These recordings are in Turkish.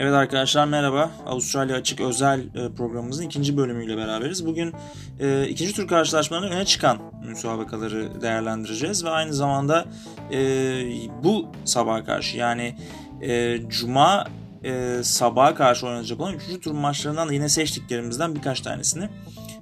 Evet arkadaşlar merhaba. Avustralya Açık özel e, programımızın ikinci bölümüyle beraberiz. Bugün e, ikinci tur karşılaşmalarının öne çıkan müsabakaları değerlendireceğiz ve aynı zamanda e, bu sabaha karşı yani e, Cuma e, sabaha karşı oynanacak olan üçüncü tur maçlarından da yine seçtiklerimizden birkaç tanesini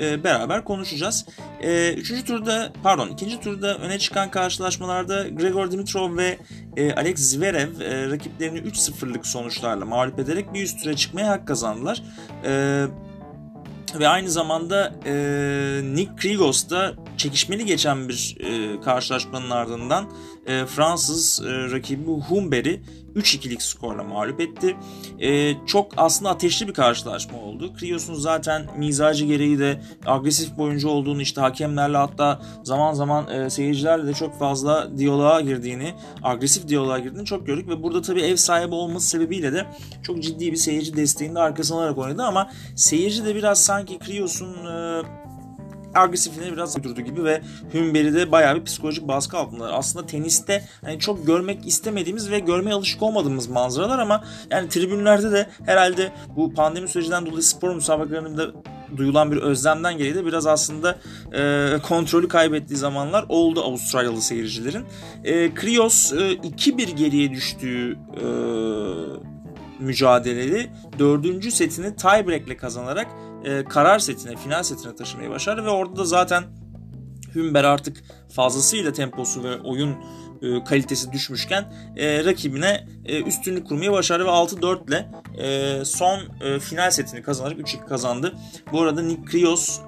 e, beraber konuşacağız. E, üçüncü turda pardon ikinci turda öne çıkan karşılaşmalarda Gregor Dimitrov ve e, Alex Zverev rakiplerini 3-0'lık sonuçlarla mağlup ederek bir üst tura çıkmaya hak kazandılar. Ve aynı zamanda Nick Kyrgios da çekişmeli geçen bir karşılaşmanın ardından Fransız rakibi Humber'i 3-2'lik skorla mağlup etti. E, çok aslında ateşli bir karşılaşma oldu. Kyrgios'un zaten mizacı gereği de agresif bir oyuncu olduğunu işte hakemlerle hatta zaman zaman e, seyircilerle de çok fazla diyaloğa girdiğini, agresif diyaloğa girdiğini çok gördük ve burada tabii ev sahibi olması sebebiyle de çok ciddi bir seyirci desteğinde arkasına alarak oynadı ama seyirci de biraz sanki Kyrgios'un e, agresifliğine biraz durdu gibi ve Hümber'i de bayağı bir psikolojik baskı altında. Aslında teniste hani çok görmek istemediğimiz ve görmeye alışık olmadığımız manzaralar ama yani tribünlerde de herhalde bu pandemi sürecinden dolayı spor müsabakalarında duyulan bir özlemden geriye de biraz aslında e, kontrolü kaybettiği zamanlar oldu Avustralyalı seyircilerin. E, Krios e, 2-1 geriye düştüğü e, mücadeleli dördüncü setini tiebreak'le kazanarak e, karar setine, final setine taşımayı başardı ve orada da zaten Hümber artık fazlasıyla temposu ve oyun e, kalitesi düşmüşken e, rakibine e, üstünlük kurmayı başardı ve 6-4 ile e, son e, final setini kazanarak 3-2 kazandı. Bu arada Nick Kyrgios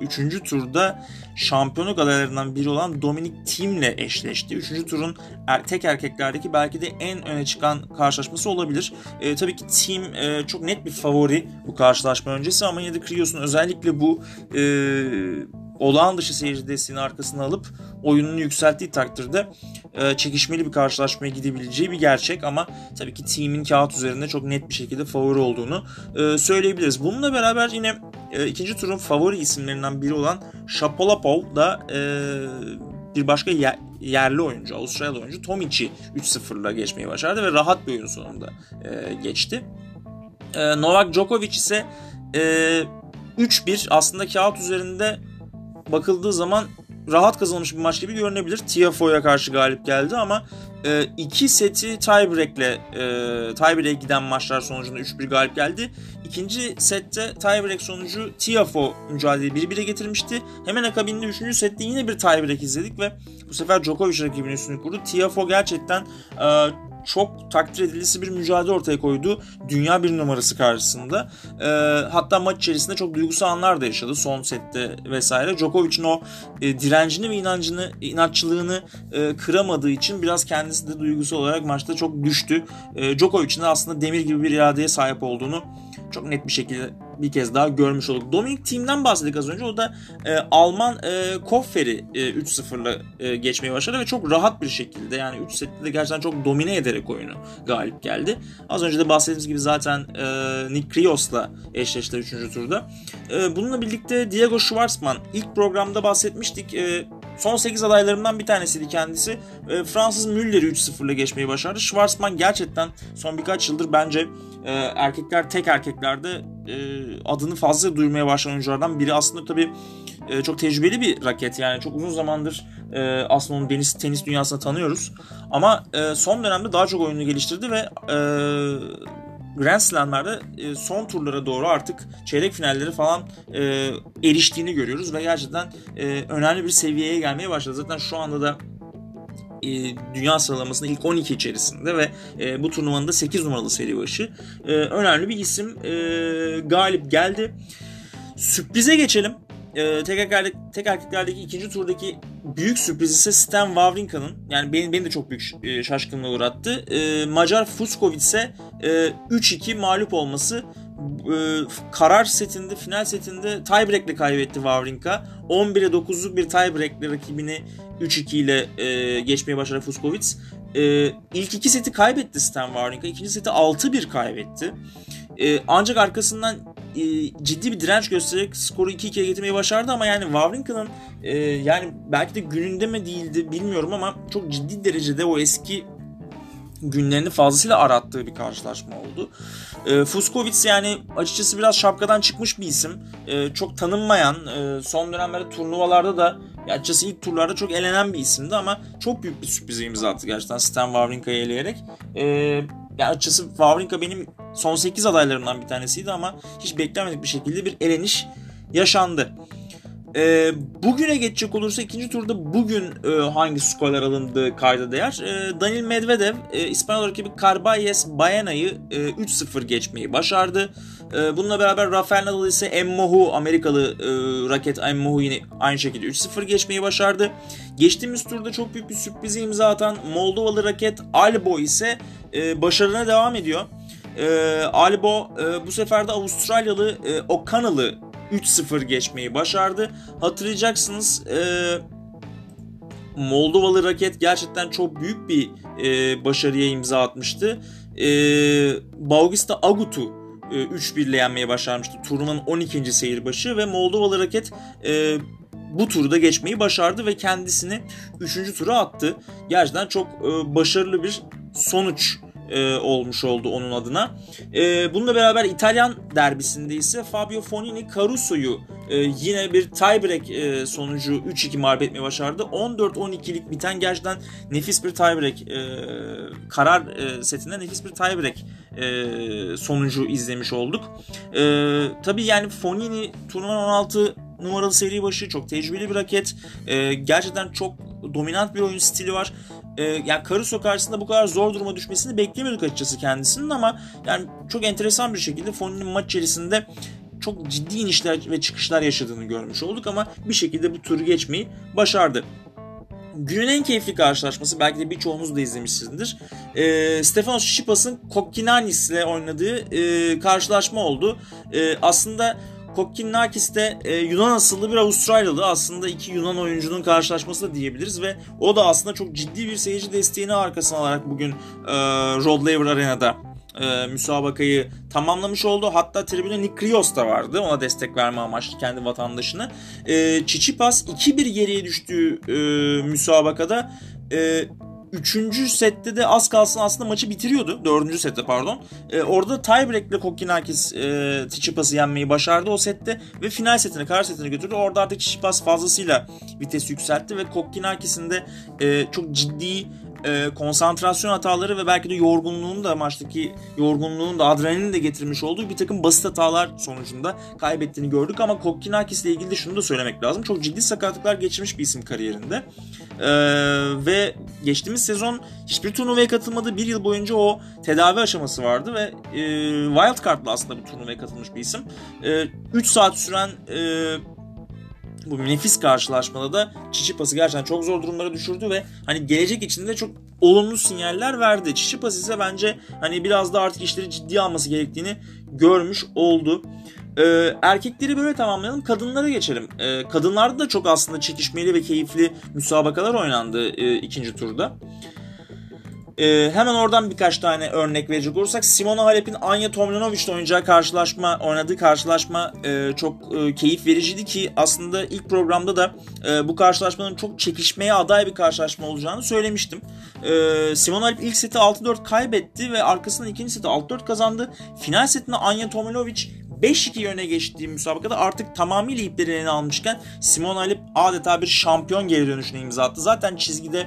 3. E, turda şampiyonluk adaylarından biri olan Dominic Thiem ile eşleşti. 3. turun er, tek erkeklerdeki belki de en öne çıkan karşılaşması olabilir. E, tabii ki Thiem e, çok net bir favori bu karşılaşma öncesi ama yine de Kyrgios'un özellikle bu e, olağan dışı seyirci desteğini arkasına alıp oyununu yükselttiği takdirde e, çekişmeli bir karşılaşmaya gidebileceği bir gerçek ama tabii ki team'in kağıt üzerinde çok net bir şekilde favori olduğunu e, söyleyebiliriz. Bununla beraber yine e, ikinci turun favori isimlerinden biri olan Shapolapov da e, bir başka yer, yerli oyuncu, Avustralyalı oyuncu Tomic'i 3-0'la geçmeyi başardı ve rahat bir oyun sonunda e, geçti. E, Novak Djokovic ise e, 3-1 aslında kağıt üzerinde bakıldığı zaman rahat kazanmış bir maç gibi görünebilir. Tiafoe'ya karşı galip geldi ama e, iki seti tiebreak'le e, tiebreak'e giden maçlar sonucunda 3-1 galip geldi. İkinci sette tiebreak sonucu Tiafo mücadeleyi 1-1'e getirmişti. Hemen akabinde 3. sette yine bir tiebreak izledik ve bu sefer Djokovic rakibinin üstünü kurdu. Tiafo gerçekten e, çok takdir edilisi bir mücadele ortaya koydu. Dünya bir numarası karşısında. E, hatta maç içerisinde çok duygusal anlar da yaşadı son sette vesaire. Djokovic'in o e, direncini ve inancını, inatçılığını e, kıramadığı için biraz kendisi de duygusal olarak maçta çok düştü. E, Djokovic'in de aslında demir gibi bir iradeye sahip olduğunu çok net bir şekilde bir kez daha görmüş olduk. Dominic Thiem'den bahsettik az önce. O da e, Alman e, Koffer'i e, 3-0'la e, geçmeyi başardı ve çok rahat bir şekilde yani 3 sette de gerçekten çok domine ederek oyunu galip geldi. Az önce de bahsettiğimiz gibi zaten e, Nick Kyrgios'la eşleştiler 3. turda. E, bununla birlikte Diego Schwartzman ilk programda bahsetmiştik. E, Son 8 adaylarından bir tanesiydi kendisi. E, Fransız Müller'i 3-0'la geçmeyi başardı. Schwarzman gerçekten son birkaç yıldır bence e, erkekler tek erkeklerde e, adını fazla duymaya başlayan oyunculardan biri. Aslında tabii e, çok tecrübeli bir raket yani çok uzun zamandır e, aslında onu tenis, tenis dünyasında tanıyoruz. Ama e, son dönemde daha çok oyunu geliştirdi ve e, Grand Slam'lerde e, son turlara doğru artık çeyrek finalleri falan e, eriştiğini görüyoruz ve gerçekten e, önemli bir seviyeye gelmeye başladı. Zaten şu anda da e, dünya sıralamasında ilk 12 içerisinde ve e, bu turnuvanın da 8 numaralı seri başı. E, önemli bir isim e, galip geldi. Sürprize geçelim. E, tek, erkek, tek erkeklerdeki ikinci turdaki büyük sürpriz ise Stan Wawrinka'nın yani beni, beni de çok büyük e, şaşkınlığa uğrattı. E, Macar Fuskovic e, 3-2 mağlup olması e, karar setinde, final setinde tiebreak'le kaybetti Wawrinka. 11'e 9'luk bir tiebreak'le rakibini 3-2 ile e, geçmeye başardı Fuskovic. E, ilk iki seti kaybetti Stan Wawrinka. ikinci seti 6-1 kaybetti. E, ancak arkasından e, ciddi bir direnç göstererek skoru 2-2'ye getirmeyi başardı ama yani Wawrinka'nın e, yani belki de gününde mi değildi bilmiyorum ama çok ciddi derecede o eski günlerini fazlasıyla arattığı bir karşılaşma oldu. E, Fuskovic yani açıkçası biraz şapkadan çıkmış bir isim. E, çok tanınmayan, e, son dönemlerde turnuvalarda da açıkçası ilk turlarda çok elenen bir isimdi ama çok büyük bir sürprize imza attı gerçekten Stan Wawrinka'yı eleyerek. E, yani açıkçası Wawrinka benim son 8 adaylarımdan bir tanesiydi ama hiç beklemedik bir şekilde bir eleniş yaşandı. E, bugüne geçecek olursa ikinci turda bugün e, hangi skorlar alındığı kayda değer. E, Daniil Medvedev e, İspanyol rakibi Carballes Bayana'yı e, 3-0 geçmeyi başardı. E, bununla beraber Rafael Nadal ise Emmohu Amerikalı e, raket Emmohu yine aynı şekilde 3-0 geçmeyi başardı. Geçtiğimiz turda çok büyük bir sürprizi imza atan Moldovalı raket Albo ise e, başarına devam ediyor. E, Albo e, bu sefer de Avustralyalı e, O'Connell'ı 3-0 geçmeyi başardı. Hatırlayacaksınız e, Moldovalı raket gerçekten çok büyük bir e, başarıya imza atmıştı. E, Bautista Agut'u e, 3-1 ile yenmeye başarmıştı. Turnuvanın 12. seyirbaşı ve Moldovalı raket e, bu turda geçmeyi başardı ve kendisini 3. tura attı. Gerçekten çok e, başarılı bir sonuç e, olmuş oldu onun adına. E, bununla beraber İtalyan derbisinde ise Fabio Fonini Caruso'yu e, yine bir tiebreak e, sonucu 3-2 mağlup etmeyi başardı. 14-12'lik biten gerçekten nefis bir tiebreak e, karar e, setinde nefis bir tiebreak e, sonucu izlemiş olduk. E, tabii yani Fonini turnuvanın 16 numaralı seri başı çok tecrübeli bir raket. E, gerçekten çok dominant bir oyun stili var e, yani Caruso karşısında bu kadar zor duruma düşmesini beklemiyorduk açıkçası kendisinin ama yani çok enteresan bir şekilde Fonni'nin maç içerisinde çok ciddi inişler ve çıkışlar yaşadığını görmüş olduk ama bir şekilde bu turu geçmeyi başardı. Günün en keyifli karşılaşması belki de birçoğunuz da izlemişsinizdir. E, Stefanos Tsitsipas'ın Kokkinakis ile oynadığı e, karşılaşma oldu. E, aslında Kokkinakis de e, Yunan asıllı bir Avustralyalı. Aslında iki Yunan oyuncunun karşılaşması da diyebiliriz ve o da aslında çok ciddi bir seyirci desteğini arkasına alarak bugün e, Rod Laver Arena'da e, müsabakayı tamamlamış oldu. Hatta tribüne Nick Krios da vardı. Ona destek verme amaçlı kendi vatandaşına. E, Çiçipas 2-1 geriye düştüğü e, müsabakada e, Üçüncü sette de az kalsın aslında maçı bitiriyordu. Dördüncü sette pardon. E, orada tiebreak'le Kokkinakis e, Tsitsipas'ı yenmeyi başardı o sette ve final setine, kar setine götürdü. Orada artık Tsitsipas fazlasıyla vites yükseltti ve Kokkinakis'in de e, çok ciddi e, konsantrasyon hataları ve belki de yorgunluğun da maçtaki yorgunluğun da adrenalinin de getirmiş olduğu bir takım basit hatalar sonucunda kaybettiğini gördük ama Kokkinakis ile ilgili de şunu da söylemek lazım. Çok ciddi sakatlıklar geçirmiş bir isim kariyerinde. E, ve geçtiğimiz sezon hiçbir turnuvaya katılmadı. Bir yıl boyunca o tedavi aşaması vardı ve e, wild card'la aslında bu turnuvaya katılmış bir isim. E, 3 saat süren e, bu nefis karşılaşmada da Çiçipas'ı gerçekten çok zor durumlara düşürdü ve hani gelecek içinde çok olumlu sinyaller verdi. Çiçipas ise bence hani biraz da artık işleri ciddi alması gerektiğini görmüş oldu. Ee, erkekleri böyle tamamlayalım. Kadınlara geçelim. Ee, kadınlarda da çok aslında çekişmeli ve keyifli müsabakalar oynandı e, ikinci turda. Ee, hemen oradan birkaç tane örnek verecek olursak Simona Halep'in Anya Tomljanovic oynayacağı karşılaşma, oynadığı karşılaşma e, çok e, keyif vericiydi ki aslında ilk programda da e, bu karşılaşmanın çok çekişmeye aday bir karşılaşma olacağını söylemiştim. E, Simona Halep ilk seti 6-4 kaybetti ve arkasından ikinci seti 6-4 kazandı. Final setinde Anya Tomljanovic 5-2 yöne geçtiği müsabakada artık tamamıyla ipleri eline almışken Simona Halep adeta bir şampiyon geri dönüşüne imza attı. Zaten çizgide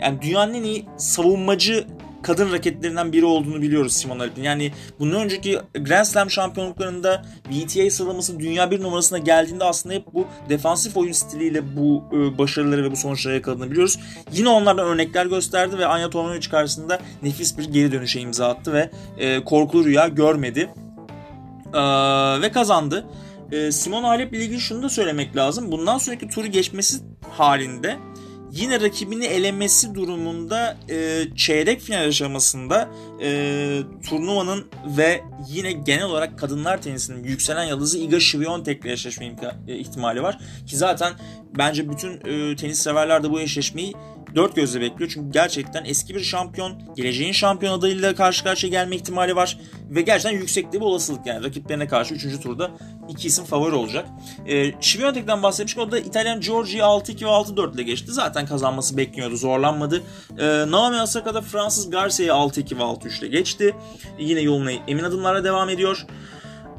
yani dünyanın en iyi savunmacı kadın raketlerinden biri olduğunu biliyoruz Simon Halep'in. Yani bundan önceki Grand Slam şampiyonluklarında WTA sıralaması dünya bir numarasına geldiğinde aslında hep bu defansif oyun stiliyle bu e, başarıları ve bu sonuçları yakaladığını biliyoruz. Yine onlardan örnekler gösterdi ve Anya Tomljanovic karşısında nefis bir geri dönüşe imza attı ve e, korkulu rüya görmedi. E, ve kazandı. Simon Halep ile ilgili şunu da söylemek lazım. Bundan sonraki turu geçmesi halinde yine rakibini elemesi durumunda e, çeyrek final aşamasında e, turnuvanın ve yine genel olarak kadınlar tenisinin yükselen yıldızı Iga Świątek ile eşleşme e, ihtimali var. Ki zaten bence bütün e, tenis severler de bu eşleşmeyi dört gözle bekliyor. Çünkü gerçekten eski bir şampiyon, geleceğin şampiyon adayıyla karşı karşıya gelme ihtimali var. Ve gerçekten yüksekte bir olasılık yani rakiplerine karşı 3. turda iki isim favori olacak. E, Şiviyontek'ten bahsetmiştik. O da İtalyan Giorgi 6-2 ve 6-4 ile geçti. Zaten kazanması bekleniyordu. Zorlanmadı. E, Naomi Osaka'da Fransız Garcia'yı 6-2 ve 6-3 ile geçti. Yine yoluna emin adımlarla devam ediyor.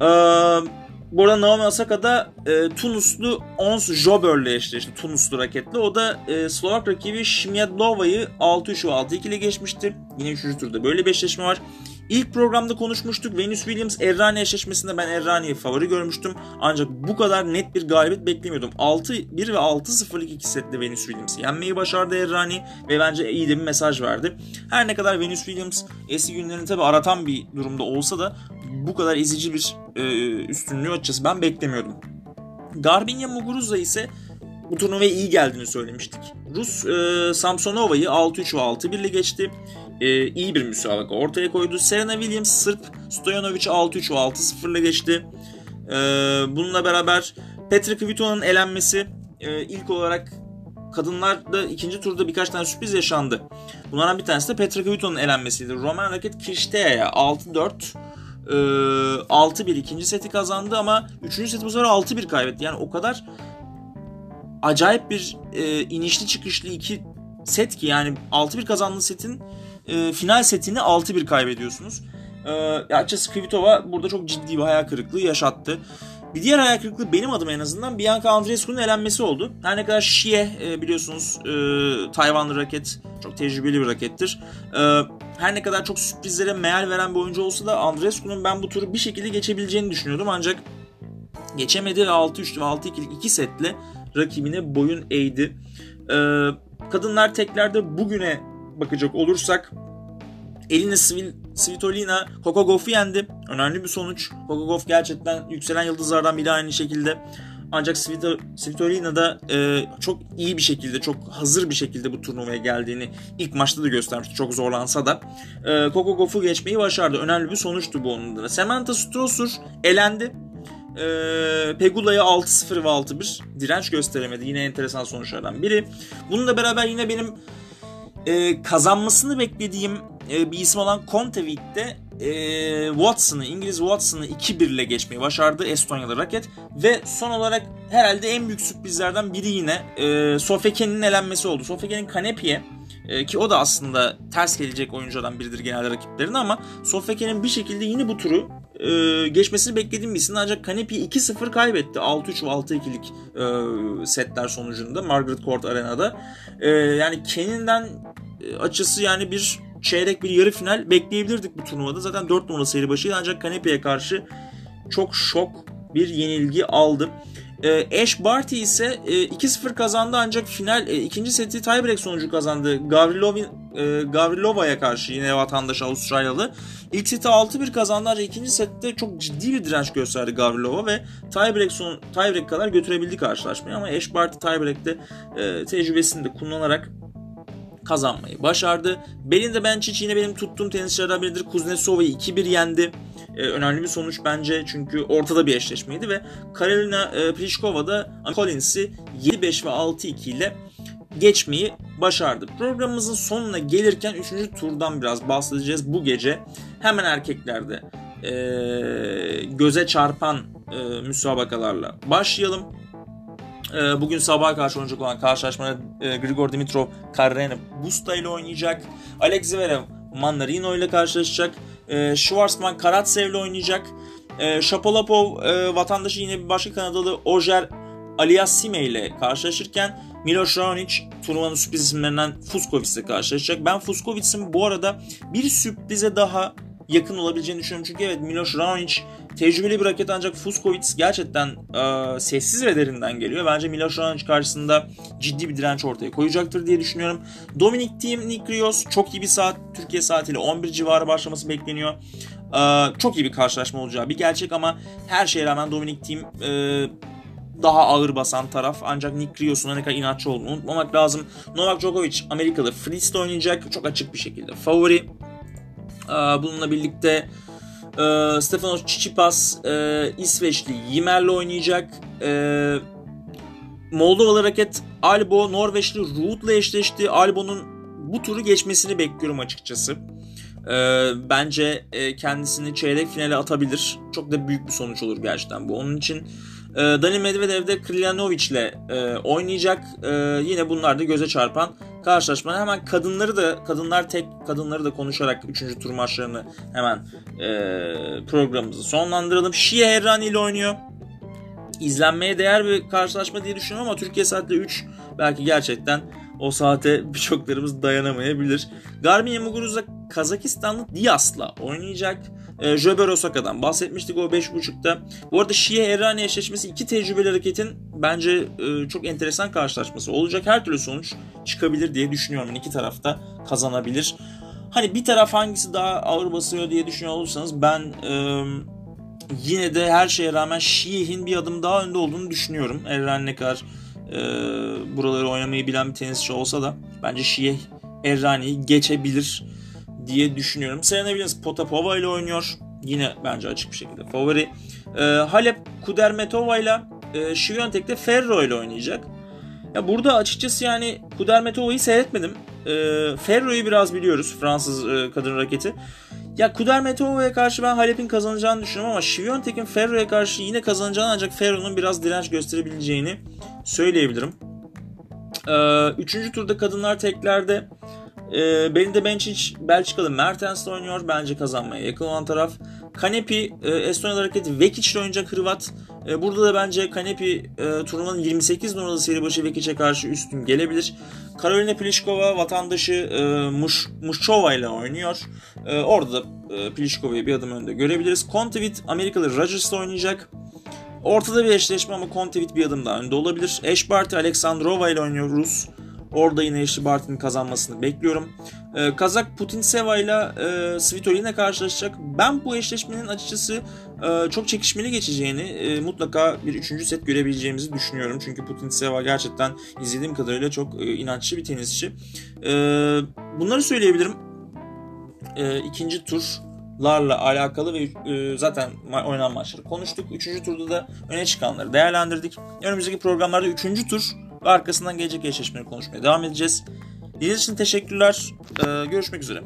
Eee bu arada Naomi Osaka da e, Tunuslu Ons Jober'le eşleşti. Tunuslu raketli. O da e, Slovak rakibi Shmiadlova'yı 6-3 ve 6-2 ile geçmişti. Yine 3. turda böyle bir eşleşme var. İlk programda konuşmuştuk. Venus Williams Errani eşleşmesinde ben Errani'yi favori görmüştüm. Ancak bu kadar net bir galibiyet beklemiyordum. 6-1 ve 6-0'lık iki setle Venus Williams'i yenmeyi başardı Errani ve bence iyi de bir mesaj verdi. Her ne kadar Venus Williams eski günlerini tabi aratan bir durumda olsa da bu kadar ezici bir e, üstünlüğü açıkçası ben beklemiyordum. Garbinya Muguruza ise bu turnuvaya iyi geldiğini söylemiştik. Rus e, Samsonova'yı 6-3 ve 6-1 ile geçti. E, iyi bir müsabaka ortaya koydu. Serena Williams Sırp Stojanovic 6-3 ve 6-0 ile geçti. E, bununla beraber Petra Kvitovan'ın elenmesi e, ilk olarak kadınlarda ikinci turda birkaç tane sürpriz yaşandı. Bunlardan bir tanesi de Petra Kvitovan'ın elenmesiydi. Roman raket Kirstea'ya 6-4 e, 6-1 ikinci seti kazandı ama üçüncü seti bu sefer 6-1 kaybetti. Yani o kadar acayip bir e, inişli çıkışlı iki set ki yani 6-1 kazandığı setin e, final setini 6-1 kaybediyorsunuz. E, açıkçası Kvitova burada çok ciddi bir hayal kırıklığı yaşattı. Bir diğer hayal kırıklığı benim adıma en azından Bianca Andreescu'nun elenmesi oldu. Her ne kadar Xie e, biliyorsunuz e, Tayvanlı raket çok tecrübeli bir rakettir. E, her ne kadar çok sürprizlere meal veren bir oyuncu olsa da Andreescu'nun ben bu turu bir şekilde geçebileceğini düşünüyordum ancak geçemedi ve 6-3 ve 6-2'lik 2 setle rakibine boyun eğdi. Ee, kadınlar teklerde bugüne bakacak olursak Elina Svil, Svitolina Coco Gauff'u yendi. Önemli bir sonuç. Gauff gerçekten yükselen yıldızlardan biri aynı şekilde. Ancak Svitolina da e, çok iyi bir şekilde, çok hazır bir şekilde bu turnuvaya geldiğini ilk maçta da göstermişti. Çok zorlansa da. E, Coco Gauff'u geçmeyi başardı. Önemli bir sonuçtu bu onun da. Samantha Strosur elendi. E, Pegula'ya 6-0 ve 6-1 direnç gösteremedi. Yine enteresan sonuçlardan biri. Bununla beraber yine benim e, kazanmasını beklediğim e, bir isim olan Contevic de e, Watson'ı, İngiliz Watson'ı 2-1 ile geçmeyi başardı Estonyalı raket. Ve son olarak herhalde en büyük sürprizlerden biri yine e, Sofeke'nin elenmesi oldu. Sofeke'nin Kanepi'ye e, ki o da aslında ters gelecek oyunculardan biridir genelde rakiplerine ama Sofeke'nin bir şekilde yine bu turu e, geçmesini beklediğim bir isim ancak Kanepi 2-0 kaybetti 6-3 ve 6-2'lik e, setler sonucunda Margaret Court Arena'da. E, yani Ken'inden e, açısı yani bir çeyrek bir yarı final bekleyebilirdik bu turnuvada. Zaten 4 numara seri başıydı ancak Kanepi'ye karşı çok şok bir yenilgi aldı. E, Ash Barty ise e, 2-0 kazandı ancak final e, ikinci seti tiebreak sonucu kazandı. Gavrilovin, e, Gavrilova'ya karşı yine vatandaş Avustralyalı. İlk seti 6-1 kazandı ancak ikinci sette çok ciddi bir direnç gösterdi Gavrilova ve tiebreak, son, tiebreak kadar götürebildi karşılaşmayı ama Ash Barty tiebreak'te e, tecrübesini de kullanarak kazanmayı başardı. Belinda Bencic yine benim tuttuğum tenisçilerden biridir. Kuznetsova'yı 2-1 yendi. Ee, önemli bir sonuç bence çünkü ortada bir eşleşmeydi ve Karolina e, Pliskova da Collins'i 7-5 ve 6-2 ile geçmeyi başardı. Programımızın sonuna gelirken 3. turdan biraz bahsedeceğiz bu gece. Hemen erkeklerde e, göze çarpan e, müsabakalarla başlayalım. E, bugün sabaha karşı oynayacak olan karşılaşmada e, Grigor Dimitrov Karrena Busta ile oynayacak. Alex Zverev Manarino ile karşılaşacak. E, Schwarzman Karatsev ile oynayacak. E, Shapolapov e, vatandaşı yine bir başka Kanadalı Ojer Aliassime ile karşılaşırken Miloš Raonic turnuvanın sürpriz isimlerinden Fuskovic ile karşılaşacak. Ben Fuskovic'in bu arada bir sürprize daha yakın olabileceğini düşünüyorum. Çünkü evet Miloš Raonic tecrübeli bir raket ancak Fuskovic gerçekten e, sessiz ve derinden geliyor. Bence Miloš Raonic karşısında ciddi bir direnç ortaya koyacaktır diye düşünüyorum. Dominic Thiem Nikrios çok iyi bir saat Türkiye saatiyle 11 civarı başlaması bekleniyor. E, çok iyi bir karşılaşma olacağı bir gerçek ama her şeye rağmen Dominic Thiem e, daha ağır basan taraf. Ancak Nick Rios'un ne kadar inatçı olduğunu unutmamak lazım. Novak Djokovic Amerikalı Fritz'te oynayacak. Çok açık bir şekilde favori. Bununla birlikte Stefanos Tsitsipas İsveçli Yimer'le oynayacak. Moldovalı raket Albo Norveçli Ruud'la eşleşti. Albo'nun bu turu geçmesini bekliyorum açıkçası. e, bence e, kendisini çeyrek finale atabilir. Çok da büyük bir sonuç olur gerçekten bu. Onun için e, Dani Medvedev de Kriljanovic ile e, oynayacak. E, yine bunlar da göze çarpan karşılaşma. Hemen kadınları da kadınlar tek kadınları da konuşarak 3. tur maçlarını hemen e, programımızı sonlandıralım. Şia Errani ile oynuyor. İzlenmeye değer bir karşılaşma diye düşünüyorum ama Türkiye saatte 3 belki gerçekten o saate birçoklarımız dayanamayabilir. Garbiñe Muguruza Kazakistanlı Dias'la oynayacak. E, Jöber Osaka'dan bahsetmiştik o 5.5'ta. Bu arada Şie Errani eşleşmesi iki tecrübeli hareketin bence e, çok enteresan karşılaşması olacak. Her türlü sonuç çıkabilir diye düşünüyorum. İki tarafta kazanabilir. Hani bir taraf hangisi daha ağır basıyor diye düşünüyor olursanız ben e, yine de her şeye rağmen Şieh'in bir adım daha önde olduğunu düşünüyorum. Erren ne kadar e, buraları oynamayı bilen bir tenisçi olsa da bence Şieh Errani'yi geçebilir diye düşünüyorum. Serena Williams Potapova ile oynuyor. Yine bence açık bir şekilde favori. E, Halep Kudermetova ile e, Şiviyontek de Ferro ile oynayacak. Ya burada açıkçası yani Kudermetova'yı seyretmedim. E, Ferro'yu biraz biliyoruz. Fransız e, kadın raketi. Ya Kudermetova'ya karşı ben Halep'in kazanacağını düşünüyorum ama Şiviyontek'in Ferro'ya karşı yine kazanacağını ancak Ferro'nun biraz direnç gösterebileceğini söyleyebilirim. Ee, üçüncü turda kadınlar teklerde e, Belinda Bencic Belçikalı Mertens'le oynuyor. Bence kazanmaya yakın olan taraf. Kanepi e, Estonya'da hareketi Vekic ile oynayacak Hırvat. E, burada da bence Kanepi e, turnuvanın 28 numaralı seri başı Vekic'e karşı üstün gelebilir. Karolina Pliskova vatandaşı e, Muş, ile oynuyor. E, orada da e, Pliškova'yı bir adım önde görebiliriz. Kontaveit Amerikalı Rogers'la oynayacak. Ortada bir eşleşme ama Kontaveit bir adım daha önde olabilir. Eş Barty Aleksandrova ile oynuyor Rus. Orada yine Ashley Barty'nin kazanmasını bekliyorum. Ee, Kazak Putintseva ile e, Svitolina karşılaşacak. Ben bu eşleşmenin açıkçası e, çok çekişmeli geçeceğini e, mutlaka bir üçüncü set görebileceğimizi düşünüyorum. Çünkü Putintseva gerçekten izlediğim kadarıyla çok e, inançlı bir tenisçi. E, bunları söyleyebilirim. E, ikinci tur larla alakalı ve e, zaten oynanan maçları konuştuk. Üçüncü turda da öne çıkanları değerlendirdik. Önümüzdeki programlarda üçüncü tur ve arkasından gelecek eşleşmeleri konuşmaya devam edeceğiz. Dinlediğiniz için teşekkürler. Ee, görüşmek üzere.